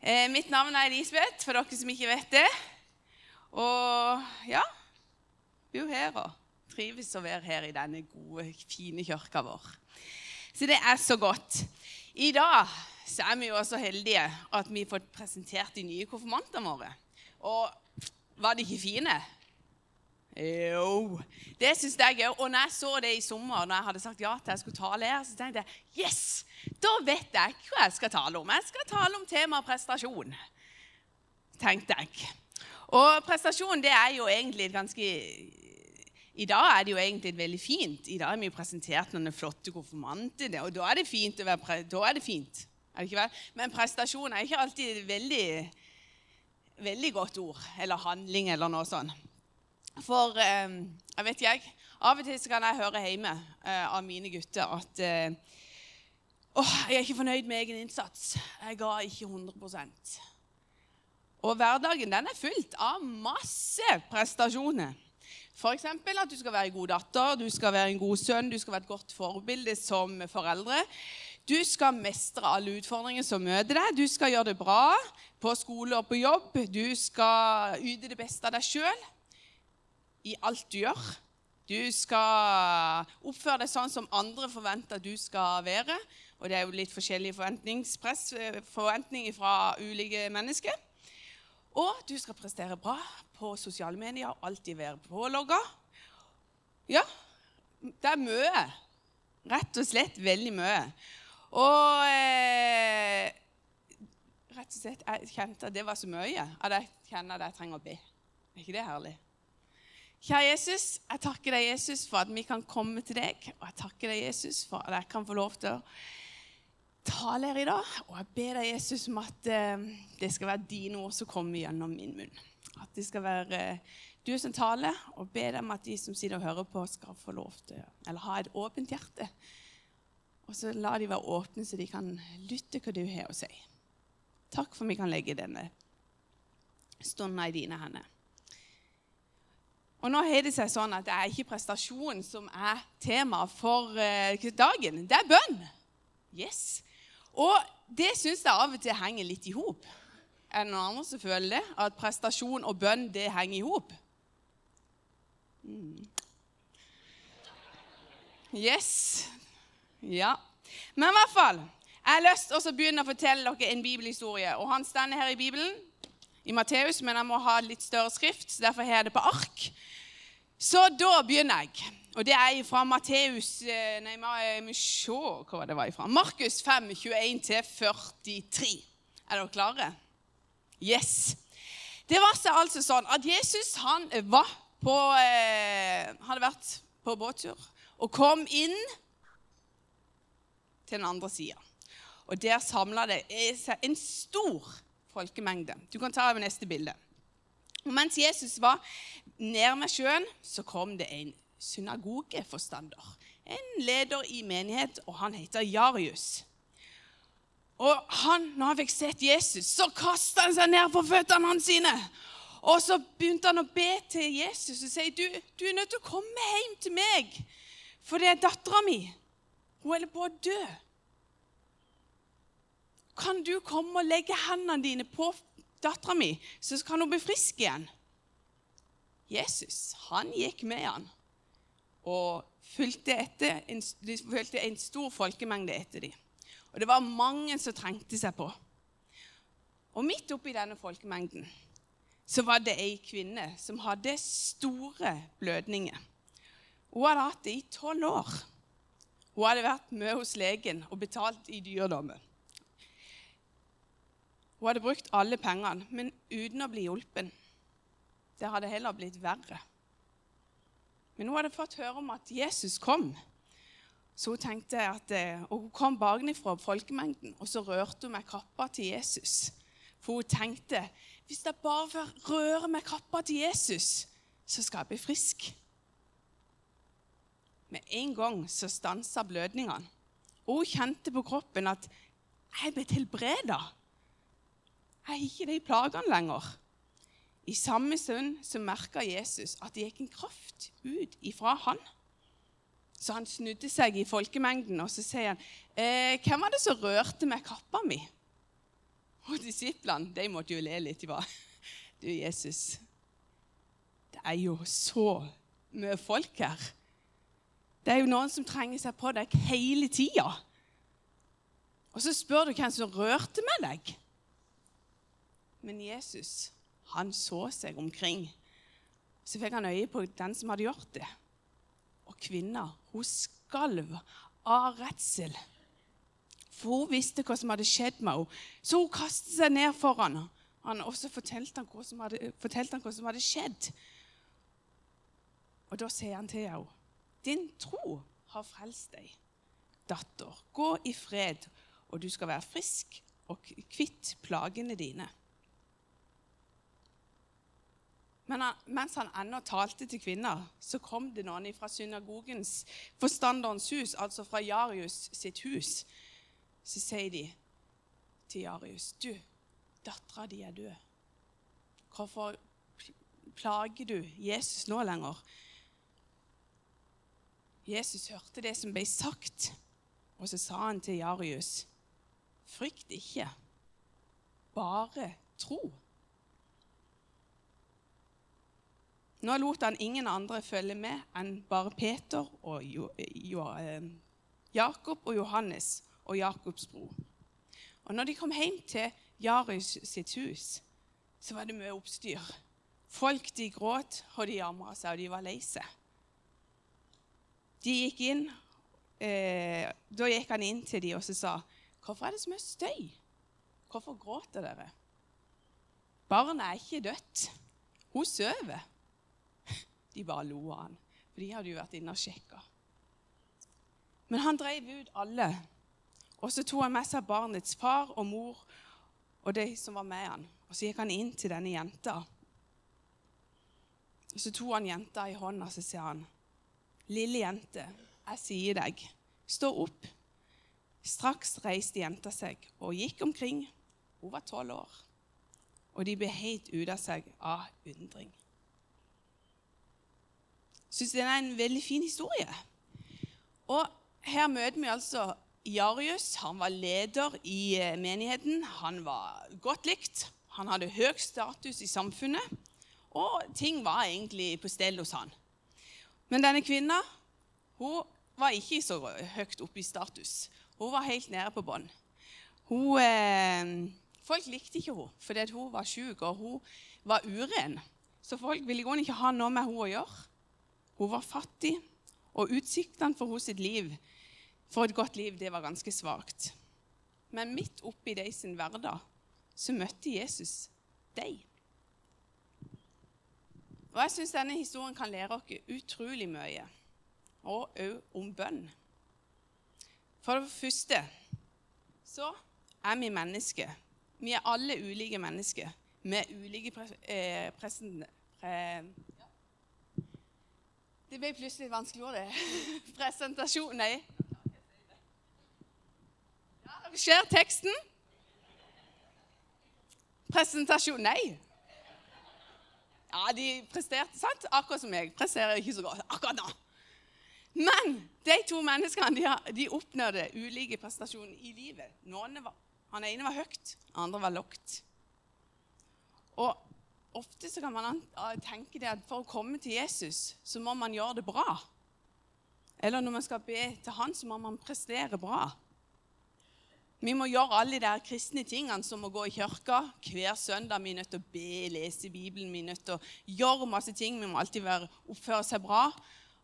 Eh, mitt navn er Elisabeth, for dere som ikke vet det. Og ja bor her og trives å være her i denne gode, fine kirka vår. Så det er så godt. I dag så er vi jo så heldige at vi får presentert de nye konfirmantene våre. Og var de ikke fine? Jo, det syns jeg òg. Og når jeg så det i sommer, når jeg hadde sagt ja til jeg skulle tale her, så tenkte jeg yes, da vet jeg hva jeg skal tale om. Jeg skal tale om temaet prestasjon, tenkte jeg. Og prestasjon det er jo egentlig et ganske I dag er det jo egentlig veldig fint. I dag er vi jo presentert noen flotte konfirmanter, og da er det fint. å være pre da er det fint. Er det? Men prestasjon er ikke alltid et veldig, veldig godt ord. Eller handling, eller noe sånt. For eh, jeg vet ikke, av og til kan jeg høre hjemme eh, av mine gutter at eh, oh, jeg er ikke fornøyd med egen innsats. Jeg ga ikke 100% Og hverdagen den er fylt av masse prestasjoner. F.eks. at du skal være en god datter, du skal være en god sønn, du skal være et godt forbilde som foreldre. Du skal mestre alle utfordringer som møter deg. Du skal gjøre det bra på skole og på jobb. Du skal yte det beste av deg sjøl i alt du gjør. Du skal oppføre deg sånn som andre forventer du skal være. Og det er jo litt forskjellige forventninger fra ulike mennesker. Og du skal prestere bra på sosiale medier og alltid være pålogga. Ja, det er mye. Rett og slett veldig mye. Og eh, rett og slett, jeg kjente at det var så mye at jeg kjenner at jeg trenger å be. Er ikke det herlig? Kjære Jesus, jeg takker deg, Jesus, for at vi kan komme til deg. Og jeg takker deg, Jesus, for at jeg kan få lov til å tale her i dag. Og jeg ber deg, Jesus, om at uh, det skal være dine ord som kommer gjennom min munn. At det skal være uh, du som taler, og ber deg om at de som sitter og hører på, skal få lov til eller ha et åpent hjerte. Og så la de være åpne, så de kan lytte hva du har å si. Takk for at vi kan legge denne stunden i dine hender. Og nå har det seg sånn at det er ikke prestasjon som er tema for uh, dagen. Det er bønn. Yes. Og det syns jeg av og til henger litt i hop. Er det noen andre som føler det? At prestasjon og bønn det henger i hop? Mm. Yes. Ja. Men i hvert fall Jeg har lyst til å begynne å fortelle dere en bibelhistorie. Og Han står her i Bibelen, i Matteus, men jeg må ha litt større skrift, så derfor har jeg det på ark. Så da begynner jeg. Og det er fra Matteus eh, Nei, vi se hva det var ifra. Markus 5, 21-43. Er dere klare? Yes. Det var altså sånn at Jesus han var på, eh, hadde vært på båttur og kom inn til den andre sida. Og der samla det seg en stor folkemengde. Du kan ta over neste bilde. Og mens Jesus var nær med sjøen, så kom det en synagogeforstander. En leder i menighet, og han heter Jarius. Og han, når han fikk sett Jesus, så kasta han seg ned på føttene hans sine. Og så begynte han å be til Jesus og si, du, du er nødt til å komme hjem til meg, for det er dattera mi. Hun holder på å dø. Kan du komme og legge hendene dine på dattera mi, så kan hun bli frisk igjen? Jesus han gikk med han og fulgte etter, en, fulgte en stor folkemengde etter dem. Og det var mange som trengte seg på. Og midt oppi denne folkemengden så var det ei kvinne som hadde store blødninger. Hun hadde hatt det i tolv år. Hun hadde vært med hos legen og betalt i dyredommen. Hun hadde brukt alle pengene, men uten å bli hjulpen. Det hadde heller blitt verre. Men hun hadde fått høre om at Jesus kom. Så hun tenkte at, eh, og hun kom bakenfra folkemengden, og så rørte hun med kappa til Jesus. For hun tenkte hvis jeg bare får røre med kappa til Jesus, så skal jeg bli frisk. Med en gang så stansa blødningene. Og hun kjente på kroppen at jeg ble helbreda. Jeg har ikke de plagene lenger. I samme stund så merka Jesus at det gikk en kraft ut ifra han. Så han snudde seg i folkemengden og så sier han, eh, 'Hvem var det som rørte med kappa mi?' Og disiplene de måtte jo le litt. De bare Du, Jesus, det er jo så mye folk her. Det er jo noen som trenger seg på deg hele tida. Og så spør du hvem som rørte med deg. Men Jesus, han så seg omkring. Så fikk han øye på den som hadde gjort det. Og kvinna, hun skalv av redsel. For hun visste hva som hadde skjedd med henne. Så hun kastet seg ned foran han, og så fortalte han hva som hadde, han hva som hadde skjedd. Og da sier han til henne, 'Din tro har frelst deg, datter. Gå i fred, og du skal være frisk og kvitt plagene dine.' Men han, mens han ennå talte til kvinner, så kom det noen fra synagogens forstanderens hus, altså fra Jarius sitt hus. Så sier de til Jarius, 'Du, dattera di er død. Hvorfor plager du Jesus nå lenger?' Jesus hørte det som ble sagt, og så sa han til Jarius, 'Frykt ikke, bare tro.' Nå lot han ingen andre følge med enn bare Peter og jo, jo, eh, Jakob og Johannes og Jakobs bror. Og når de kom hjem til Jarus sitt hus, så var det mye oppstyr. Folk de gråt, og de jamra seg, og de var lei seg. De gikk inn, eh, Da gikk han inn til dem og så sa, 'Hvorfor er det så mye støy? Hvorfor gråter dere?' 'Barnet er ikke dødt. Hun sover.' De bare lo av han, for de hadde jo vært inne og sjekka. Men han drev ut alle, og så tok han med seg barnets far og mor og de som var med han. Og så gikk han inn til denne jenta. Og Så tok han jenta i hånda så sier han, 'Lille jente, jeg sier deg, stå opp.' Straks reiste jenta seg og gikk omkring. Hun var tolv år. Og de ble helt ute av seg av undring. Syns den er en veldig fin historie. Og her møter vi altså Jarius han var leder i eh, menigheten. Han var godt likt. Han hadde høy status i samfunnet. Og ting var egentlig på stell hos han. Men denne kvinna hun var ikke så høyt oppe i status. Hun var helt nede på bånn. Eh, folk likte ikke henne fordi hun var syk og hun var uren. Så folk ville ikke ha noe med henne å gjøre. Hun var fattig, og utsiktene for hennes liv for et godt liv, det var ganske svakt. Men midt oppi de sin hverdag så møtte Jesus deg. Og Jeg syns denne historien kan lære oss utrolig mye, og òg om bønn. For det første så er vi mennesker. Vi er alle ulike mennesker med ulike pre eh, presen, pre Det ble plutselig et vanskelig ord, det. Presentasjon Nei. Skjer teksten? Presentasjon Nei. Ja, de presterte, sant? Akkurat som jeg. Presterer ikke så godt akkurat nå. Men de to menneskene de, de oppnådde ulike prestasjoner i livet. Noen var, han ene var høyt, andre var lavt. Ofte så kan man tenke det at for å komme til Jesus, så må man gjøre det bra. Eller når man skal be til Han, så må man prestere bra. Vi må gjøre alle de kristne tingene som å gå i kirka hver søndag. Vi er nødt til å be, lese Bibelen, vi er nødt til å gjøre masse ting. Vi må alltid være, oppføre seg bra.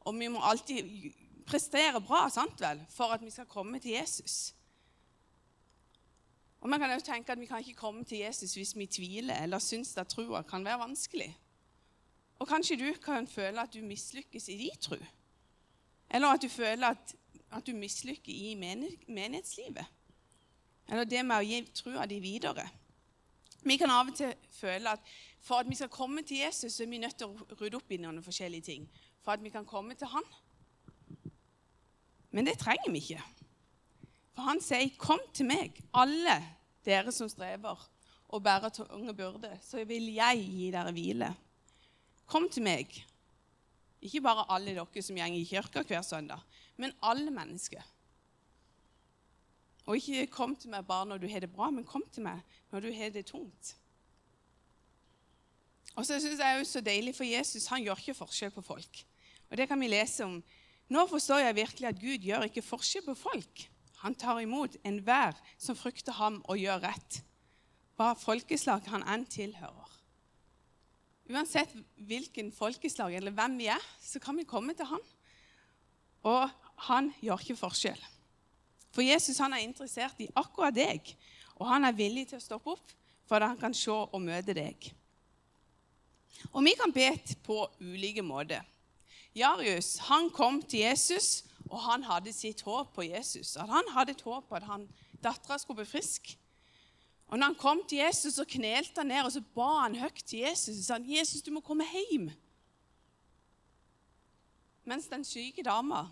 Og vi må alltid prestere bra sant vel, for at vi skal komme til Jesus. Og man kan også tenke at Vi kan ikke komme til Jesus hvis vi tviler eller syns at trua kan være vanskelig. Og kanskje du kan føle at du mislykkes i din tro. Eller at du føler at, at du mislykker i menighetslivet. Eller det med å gi trua di videre. Vi kan av og til føle at for at vi skal komme til Jesus, så er vi nødt til å rydde opp i noen forskjellige ting. For at vi kan komme til Han. Men det trenger vi ikke. For han sier, 'Kom til meg, alle dere som strever og bærer tunge byrder, så vil jeg gi dere hvile.' Kom til meg. Ikke bare alle dere som går i kirka hver søndag, men alle mennesker. Og ikke kom til meg bare når du har det bra, men kom til meg når du har det tungt. Og så synes jeg det er så deilig, for Jesus han gjør ikke forskjell på folk. Og Det kan vi lese om. Nå forstår jeg virkelig at Gud gjør ikke forskjell på folk. Han tar imot enhver som frykter ham og gjør rett, hva folkeslag han enn tilhører. Uansett hvilken folkeslag eller hvem vi er, så kan vi komme til ham. Og han gjør ikke forskjell. For Jesus han er interessert i akkurat deg, og han er villig til å stoppe opp for at han kan se og møte deg. Og vi kan be på ulike måter. Jarius han kom til Jesus, og han hadde sitt håp på Jesus. At han hadde et håp på at dattera skulle bli frisk. Og når han kom til Jesus, så knelte han ned og så ba han høyt til Jesus. og sa han, 'Jesus, du må komme hjem.' Mens den syke dama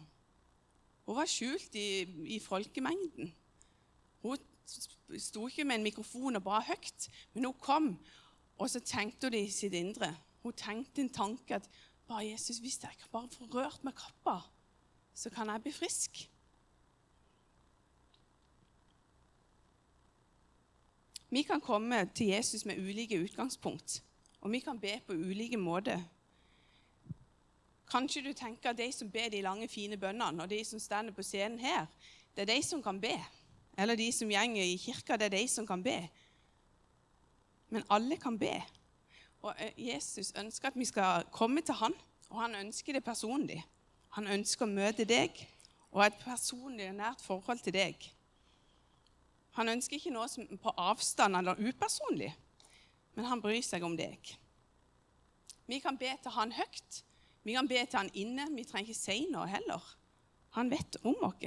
hun var skjult i, i folkemengden. Hun sto ikke med en mikrofon og ba høyt, men hun kom, og så tenkte hun det i sitt indre. Hun tenkte en tanke at bare Jesus, hvis jeg bare får rørt med kappa, så kan jeg bli frisk. Vi kan komme til Jesus med ulike utgangspunkt, og vi kan be på ulike måter. Kanskje du tenker at de som ber de lange, fine bønnene, og de som står på scenen her, det er de som kan be. Eller de som gjenger i kirka, det er de som kan be. Men alle kan be. Og eh, Jesus ønsker at vi skal komme til han, og han ønsker det personlig. Han ønsker å møte deg og ha et personlig og nært forhold til deg. Han ønsker ikke noe som på avstand eller upersonlig, men han bryr seg om deg. Vi kan be til han høyt. Vi kan be til han inne. Vi trenger ikke si noe heller. Han vet om oss.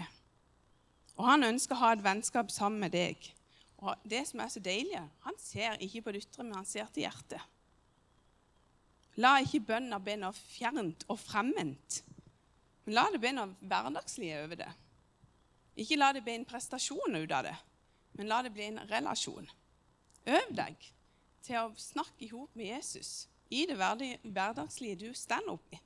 Og han ønsker å ha et vennskap sammen med deg. Og det som er så deilig, Han ser ikke på det ytre, men han ser til hjertet. La ikke bønner be noe fjernt og fremmed, men la det bli noe hverdagslig over det. Ikke la det bli en prestasjon ut av det, men la det bli en relasjon. Øv deg til å snakke i hop med Jesus i det hverdagslige du står oppi.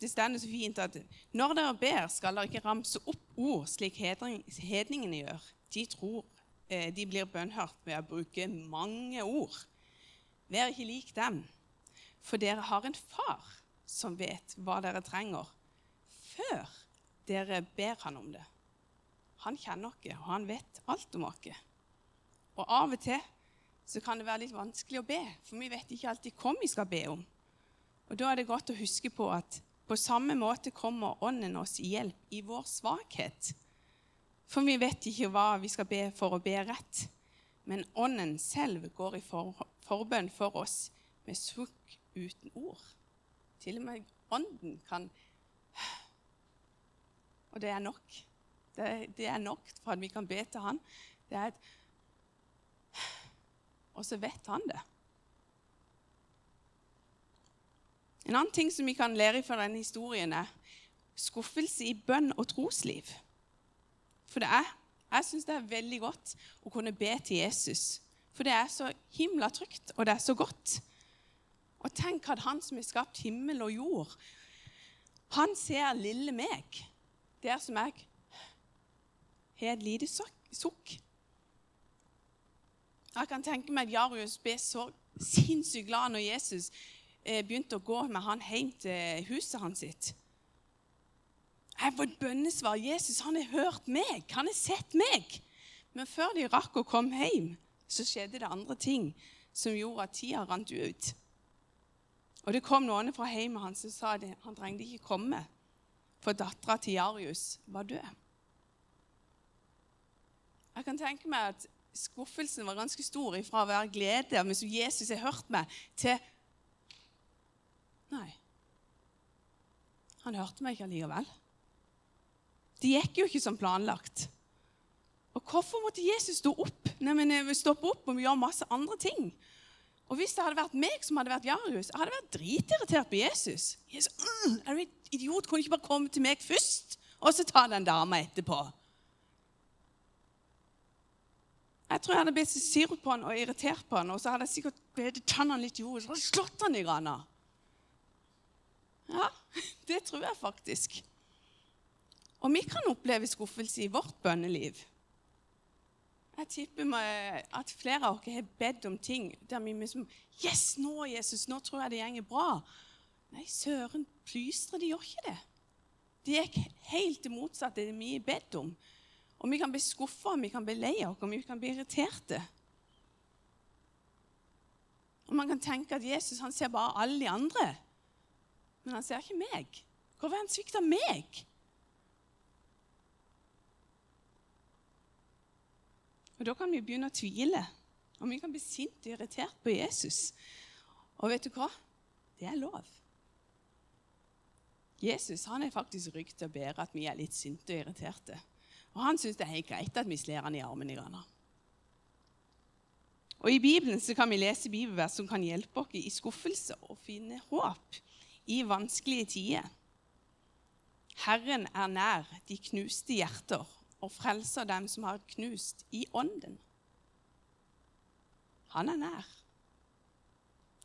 Det står så fint at når dere ber, skal dere ikke ramse opp ord slik hedningene gjør. De tror eh, de blir bønnhørt ved å bruke mange ord. Vær ikke lik dem, for dere har en far som vet hva dere trenger, før dere ber han om det. Han kjenner oss, og han vet alt om oss. Og av og til så kan det være litt vanskelig å be, for vi vet ikke alltid hva vi skal be om. Og Da er det godt å huske på at på samme måte kommer Ånden oss i hjelp i vår svakhet. For vi vet ikke hva vi skal be for å be rett. Men Ånden selv går i for, forbønn for oss med sukk uten ord. Til og med Ånden kan Og det er nok. Det, det er nok for at vi kan be til Han. Det er et Og så vet Han det. En annen ting som vi kan lære fra denne historien, er skuffelse i bønn og trosliv. For det er, jeg syns det er veldig godt å kunne be til Jesus for det er så himla trygt, og det er så godt. Og tenk at han som har skapt himmel og jord, han ser lille meg, der som jeg har et lite sukk. Jeg kan tenke meg at Jarius ble så sinnssykt glad når Jesus eh, begynte å gå med han hjem til huset hans sitt. Jeg får et bønnesvar. Jesus han har hørt meg. Han har sett meg. Men før de rakk å komme hjem, så skjedde det andre ting som gjorde at tida rant ut. Og Det kom noen fra hjemmet hans som sa at han trengte ikke komme, for dattera til Jarius var død. Jeg kan tenke meg at skuffelsen var ganske stor fra å være glede men som Jesus har hørt meg, til Nei, han hørte meg ikke allikevel. Det gikk jo ikke som planlagt. Og hvorfor måtte Jesus stå opp? Nei, men eh, stoppe opp og gjøre masse andre ting? Og Hvis det hadde vært meg som hadde vært Jarius, jeg hadde vært dritirritert på Jesus. Jesus mm, er du idiot? Kunne ikke bare komme til meg først, og så ta den dama etterpå? Jeg tror jeg hadde blitt sur på han og irritert på han, og så hadde jeg sikkert bedt tannene litt i jorda så hadde jeg slått han i grana. Ja, det tror jeg faktisk. Og vi kan oppleve skuffelse i vårt bønneliv. Jeg tipper meg at flere av dere har bedt om ting der vi liksom Yes, nå, Jesus, nå tror jeg det går bra. Nei, søren plystre, de gjør ikke det. Det gikk helt det motsatte det vi har bedt om. Og vi kan bli skuffa, vi kan bli lei oss, vi kan bli irriterte. Og Man kan tenke at Jesus han ser bare alle de andre, men han ser ikke meg. Hvorfor har han svikta meg? Og Da kan vi begynne å tvile, og vi kan bli sint og irritert på Jesus. Og vet du hva? Det er lov. Jesus han er faktisk rygg til å bære at vi er litt sinte og irriterte. Og han syns det er helt greit at vi slår han i armen i grann. Og I Bibelen så kan vi lese bibelvers som kan hjelpe oss i skuffelse og finne håp i vanskelige tider. Herren er nær de knuste hjerter og frelser dem som har knust i ånden. Han er nær,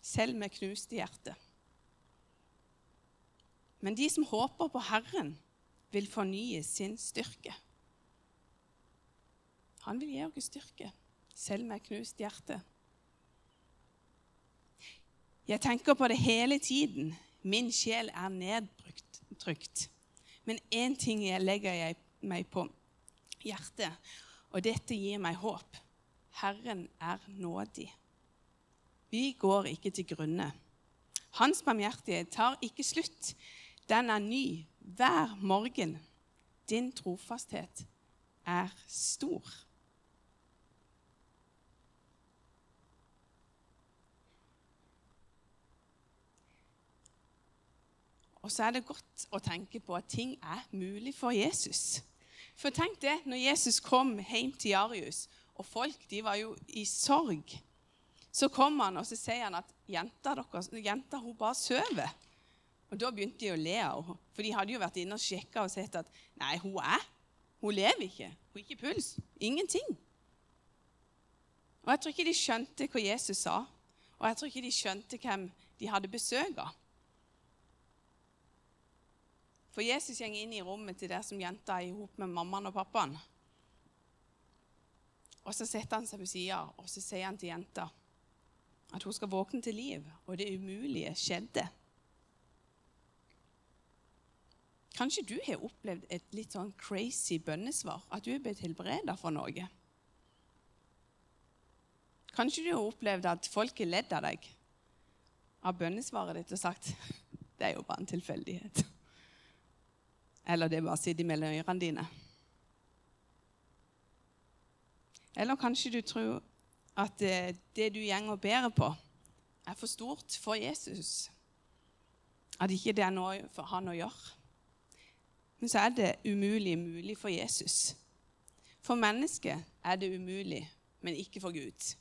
selv med knuste hjerte. Men de som håper på Herren, vil fornye sin styrke. Han vil gi oss styrke, selv med knust hjerte. Jeg tenker på det hele tiden. Min sjel er nedtrykt. Men én ting jeg legger jeg meg på hjertet, og dette gir meg håp. Herren er nådig. Vi går ikke til grunne. Hans barmhjertighet tar ikke slutt. Den er ny hver morgen. Din trofasthet er stor. Og så er det godt å tenke på at ting er mulig for Jesus. For tenk det, når Jesus kom hjem til Jarius, og folk de var jo i sorg, så kom han og så sier han at jenta, deres, jenta hun bare sover. Og Da begynte de å le av henne, for de hadde jo vært inne og sjekka og sett at nei, hun er. Hun lever ikke. Hun har ikke puls. Ingenting. Og Jeg tror ikke de skjønte hva Jesus sa, og jeg tror ikke de skjønte hvem de hadde besøk av. For Jesus går inn i rommet til der som jenta er sammen med mammaen og pappaen. Og Så setter han seg på sida og så sier han til jenta at hun skal våkne til liv. Og det umulige skjedde. Kanskje du har opplevd et litt sånn crazy bønnesvar? At du er blitt helbreda for noe? Kanskje du har opplevd at folk har ledd av deg av bønnesvaret ditt og sagt det er jo bare en tilfeldighet. Eller det bare sitter mellom ørene dine. Eller kanskje du tror at det, det du går og bærer på, er for stort for Jesus. At ikke det er noe for han å gjøre. Men så er det umulig mulig for Jesus. For mennesket er det umulig, men ikke for Gud.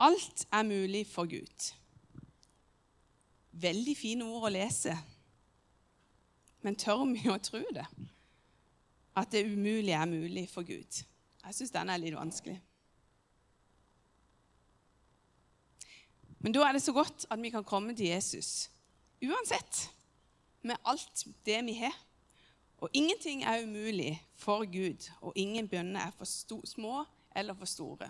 Alt er mulig for Gud. Veldig fine ord å lese. Men tør vi å tro det? At det umulige er mulig for Gud? Jeg syns den er litt vanskelig. Men da er det så godt at vi kan komme til Jesus uansett, med alt det vi har. Og ingenting er umulig for Gud, og ingen bønner er for små eller for store.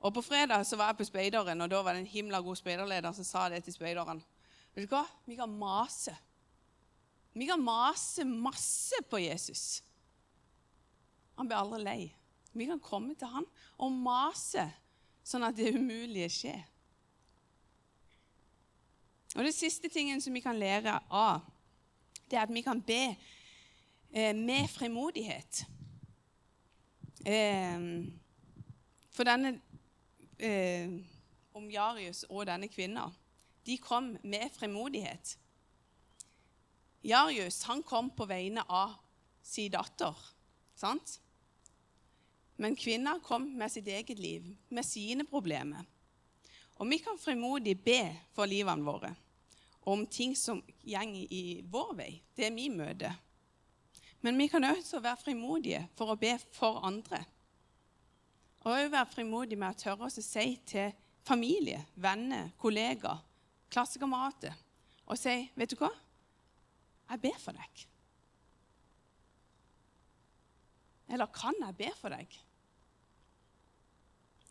Og På fredag så var jeg på speideren, og da var det en himla god speiderleder som sa det til speideren. Vet du hva? Vi kan mase vi kan mase masse på Jesus. Han blir aldri lei. Vi kan komme til han og mase sånn at det umulige skjer. Og Det siste tingen som vi kan lære av, det er at vi kan be eh, med frimodighet. Eh, for denne eh, om Jarius og denne kvinna, de kom med frimodighet. Jarius han kom på vegne av sin datter. sant? Men kvinna kom med sitt eget liv, med sine problemer. Og vi kan frimodig be for livene våre om ting som går i vår vei, det vi møter. Men vi kan også være frimodige for å be for andre. Og også være frimodige med å tørre oss å si til familie, venner, kollegaer, klassekamerater og si vet du hva? Jeg ber for deg. Eller kan jeg be for deg?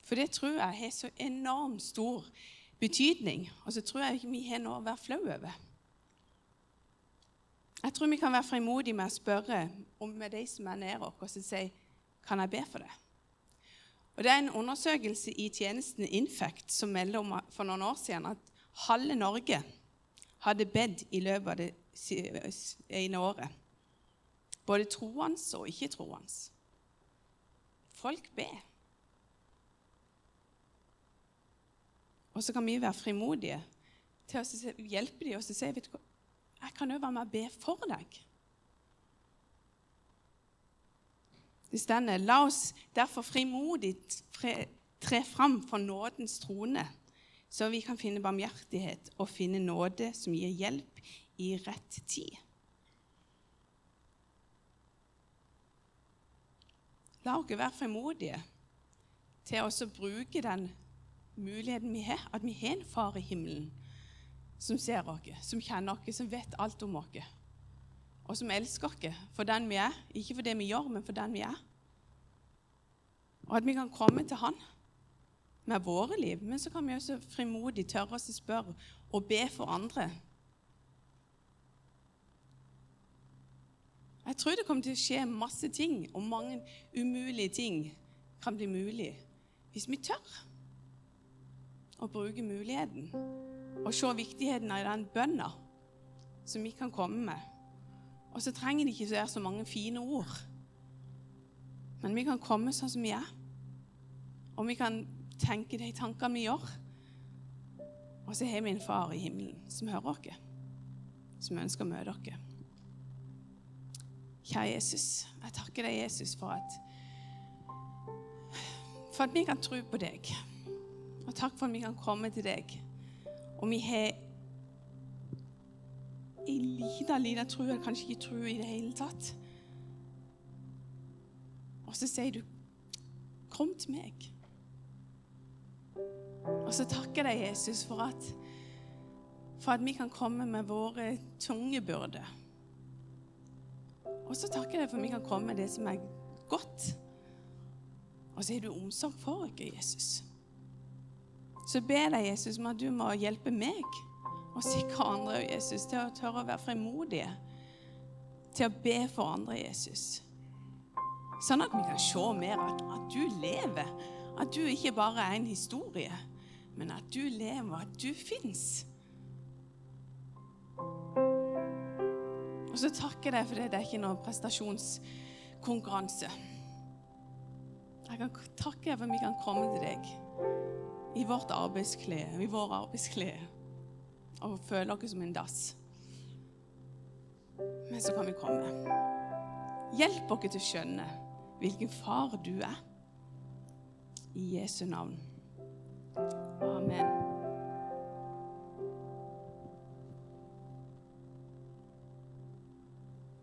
For det tror jeg har så enormt stor betydning. Og så tror jeg ikke vi har noe å være flau over. Jeg tror vi kan være frimodige med å spørre om med de som er nær oss, og si kan jeg be for det. Og Det er en undersøkelse i tjenesten Infect som melder om for noen år siden at halve Norge hadde bedt i løpet av det ene året. Både troende og ikke-troende. Folk ber. Og så kan vi være frimodige til å hjelpe dem og si vet hva, jeg kan òg være med og be for deg. Det stender La oss derfor frimodig tre fram for nådens trone, så vi kan finne barmhjertighet og finne nåde som gir hjelp i rett tid. La oss være frimodige til å bruke den muligheten vi har, at vi har en far i himmelen som ser oss, som kjenner oss, som vet alt om oss, og som elsker oss for den vi er. Ikke for det vi gjør, men for den vi er. Og at vi kan komme til Han med våre liv, men så kan vi også frimodig tørre oss å spørre og be for andre. Jeg tror det kommer til å skje masse ting, og mange umulige ting kan bli mulig hvis vi tør å bruke muligheten og se viktigheten av den bønna som vi kan komme med. Og så trenger det ikke være så mange fine ord. Men vi kan komme sånn som vi er. Og vi kan tenke de tankene vi gjør. Og så har vi en far i himmelen som hører oss, som ønsker å møte oss. Kjære Jesus, jeg takker deg, Jesus, for at, for at vi kan tro på deg. Og takk for at vi kan komme til deg og vi har en liten, liten tro, eller kanskje ikke tro i det hele tatt. Og så sier du, 'Kom til meg'. Og så takker jeg deg, Jesus, for at, for at vi kan komme med våre tunge byrder. Og så takker jeg for at vi kan komme med det som er godt. Og så har du omsorg for oss, Jesus. Så ber deg, Jesus, om at du må hjelpe meg og sikre andre Jesus, til å tørre å være frimodige. Til å be for andre, Jesus. Sånn at vi kan se mer at, at du lever. At du ikke bare er en historie, men at du lever, at du fins. Og så takker jeg deg for det. Det er ikke noen prestasjonskonkurranse. Jeg kan takke deg for at vi kan komme til deg i vårt arbeidsklede, i vår arbeidsklede, og føle oss som en dass. Men så kan vi komme. Hjelp oss til å skjønne hvilken far du er. I Jesu navn. Amen.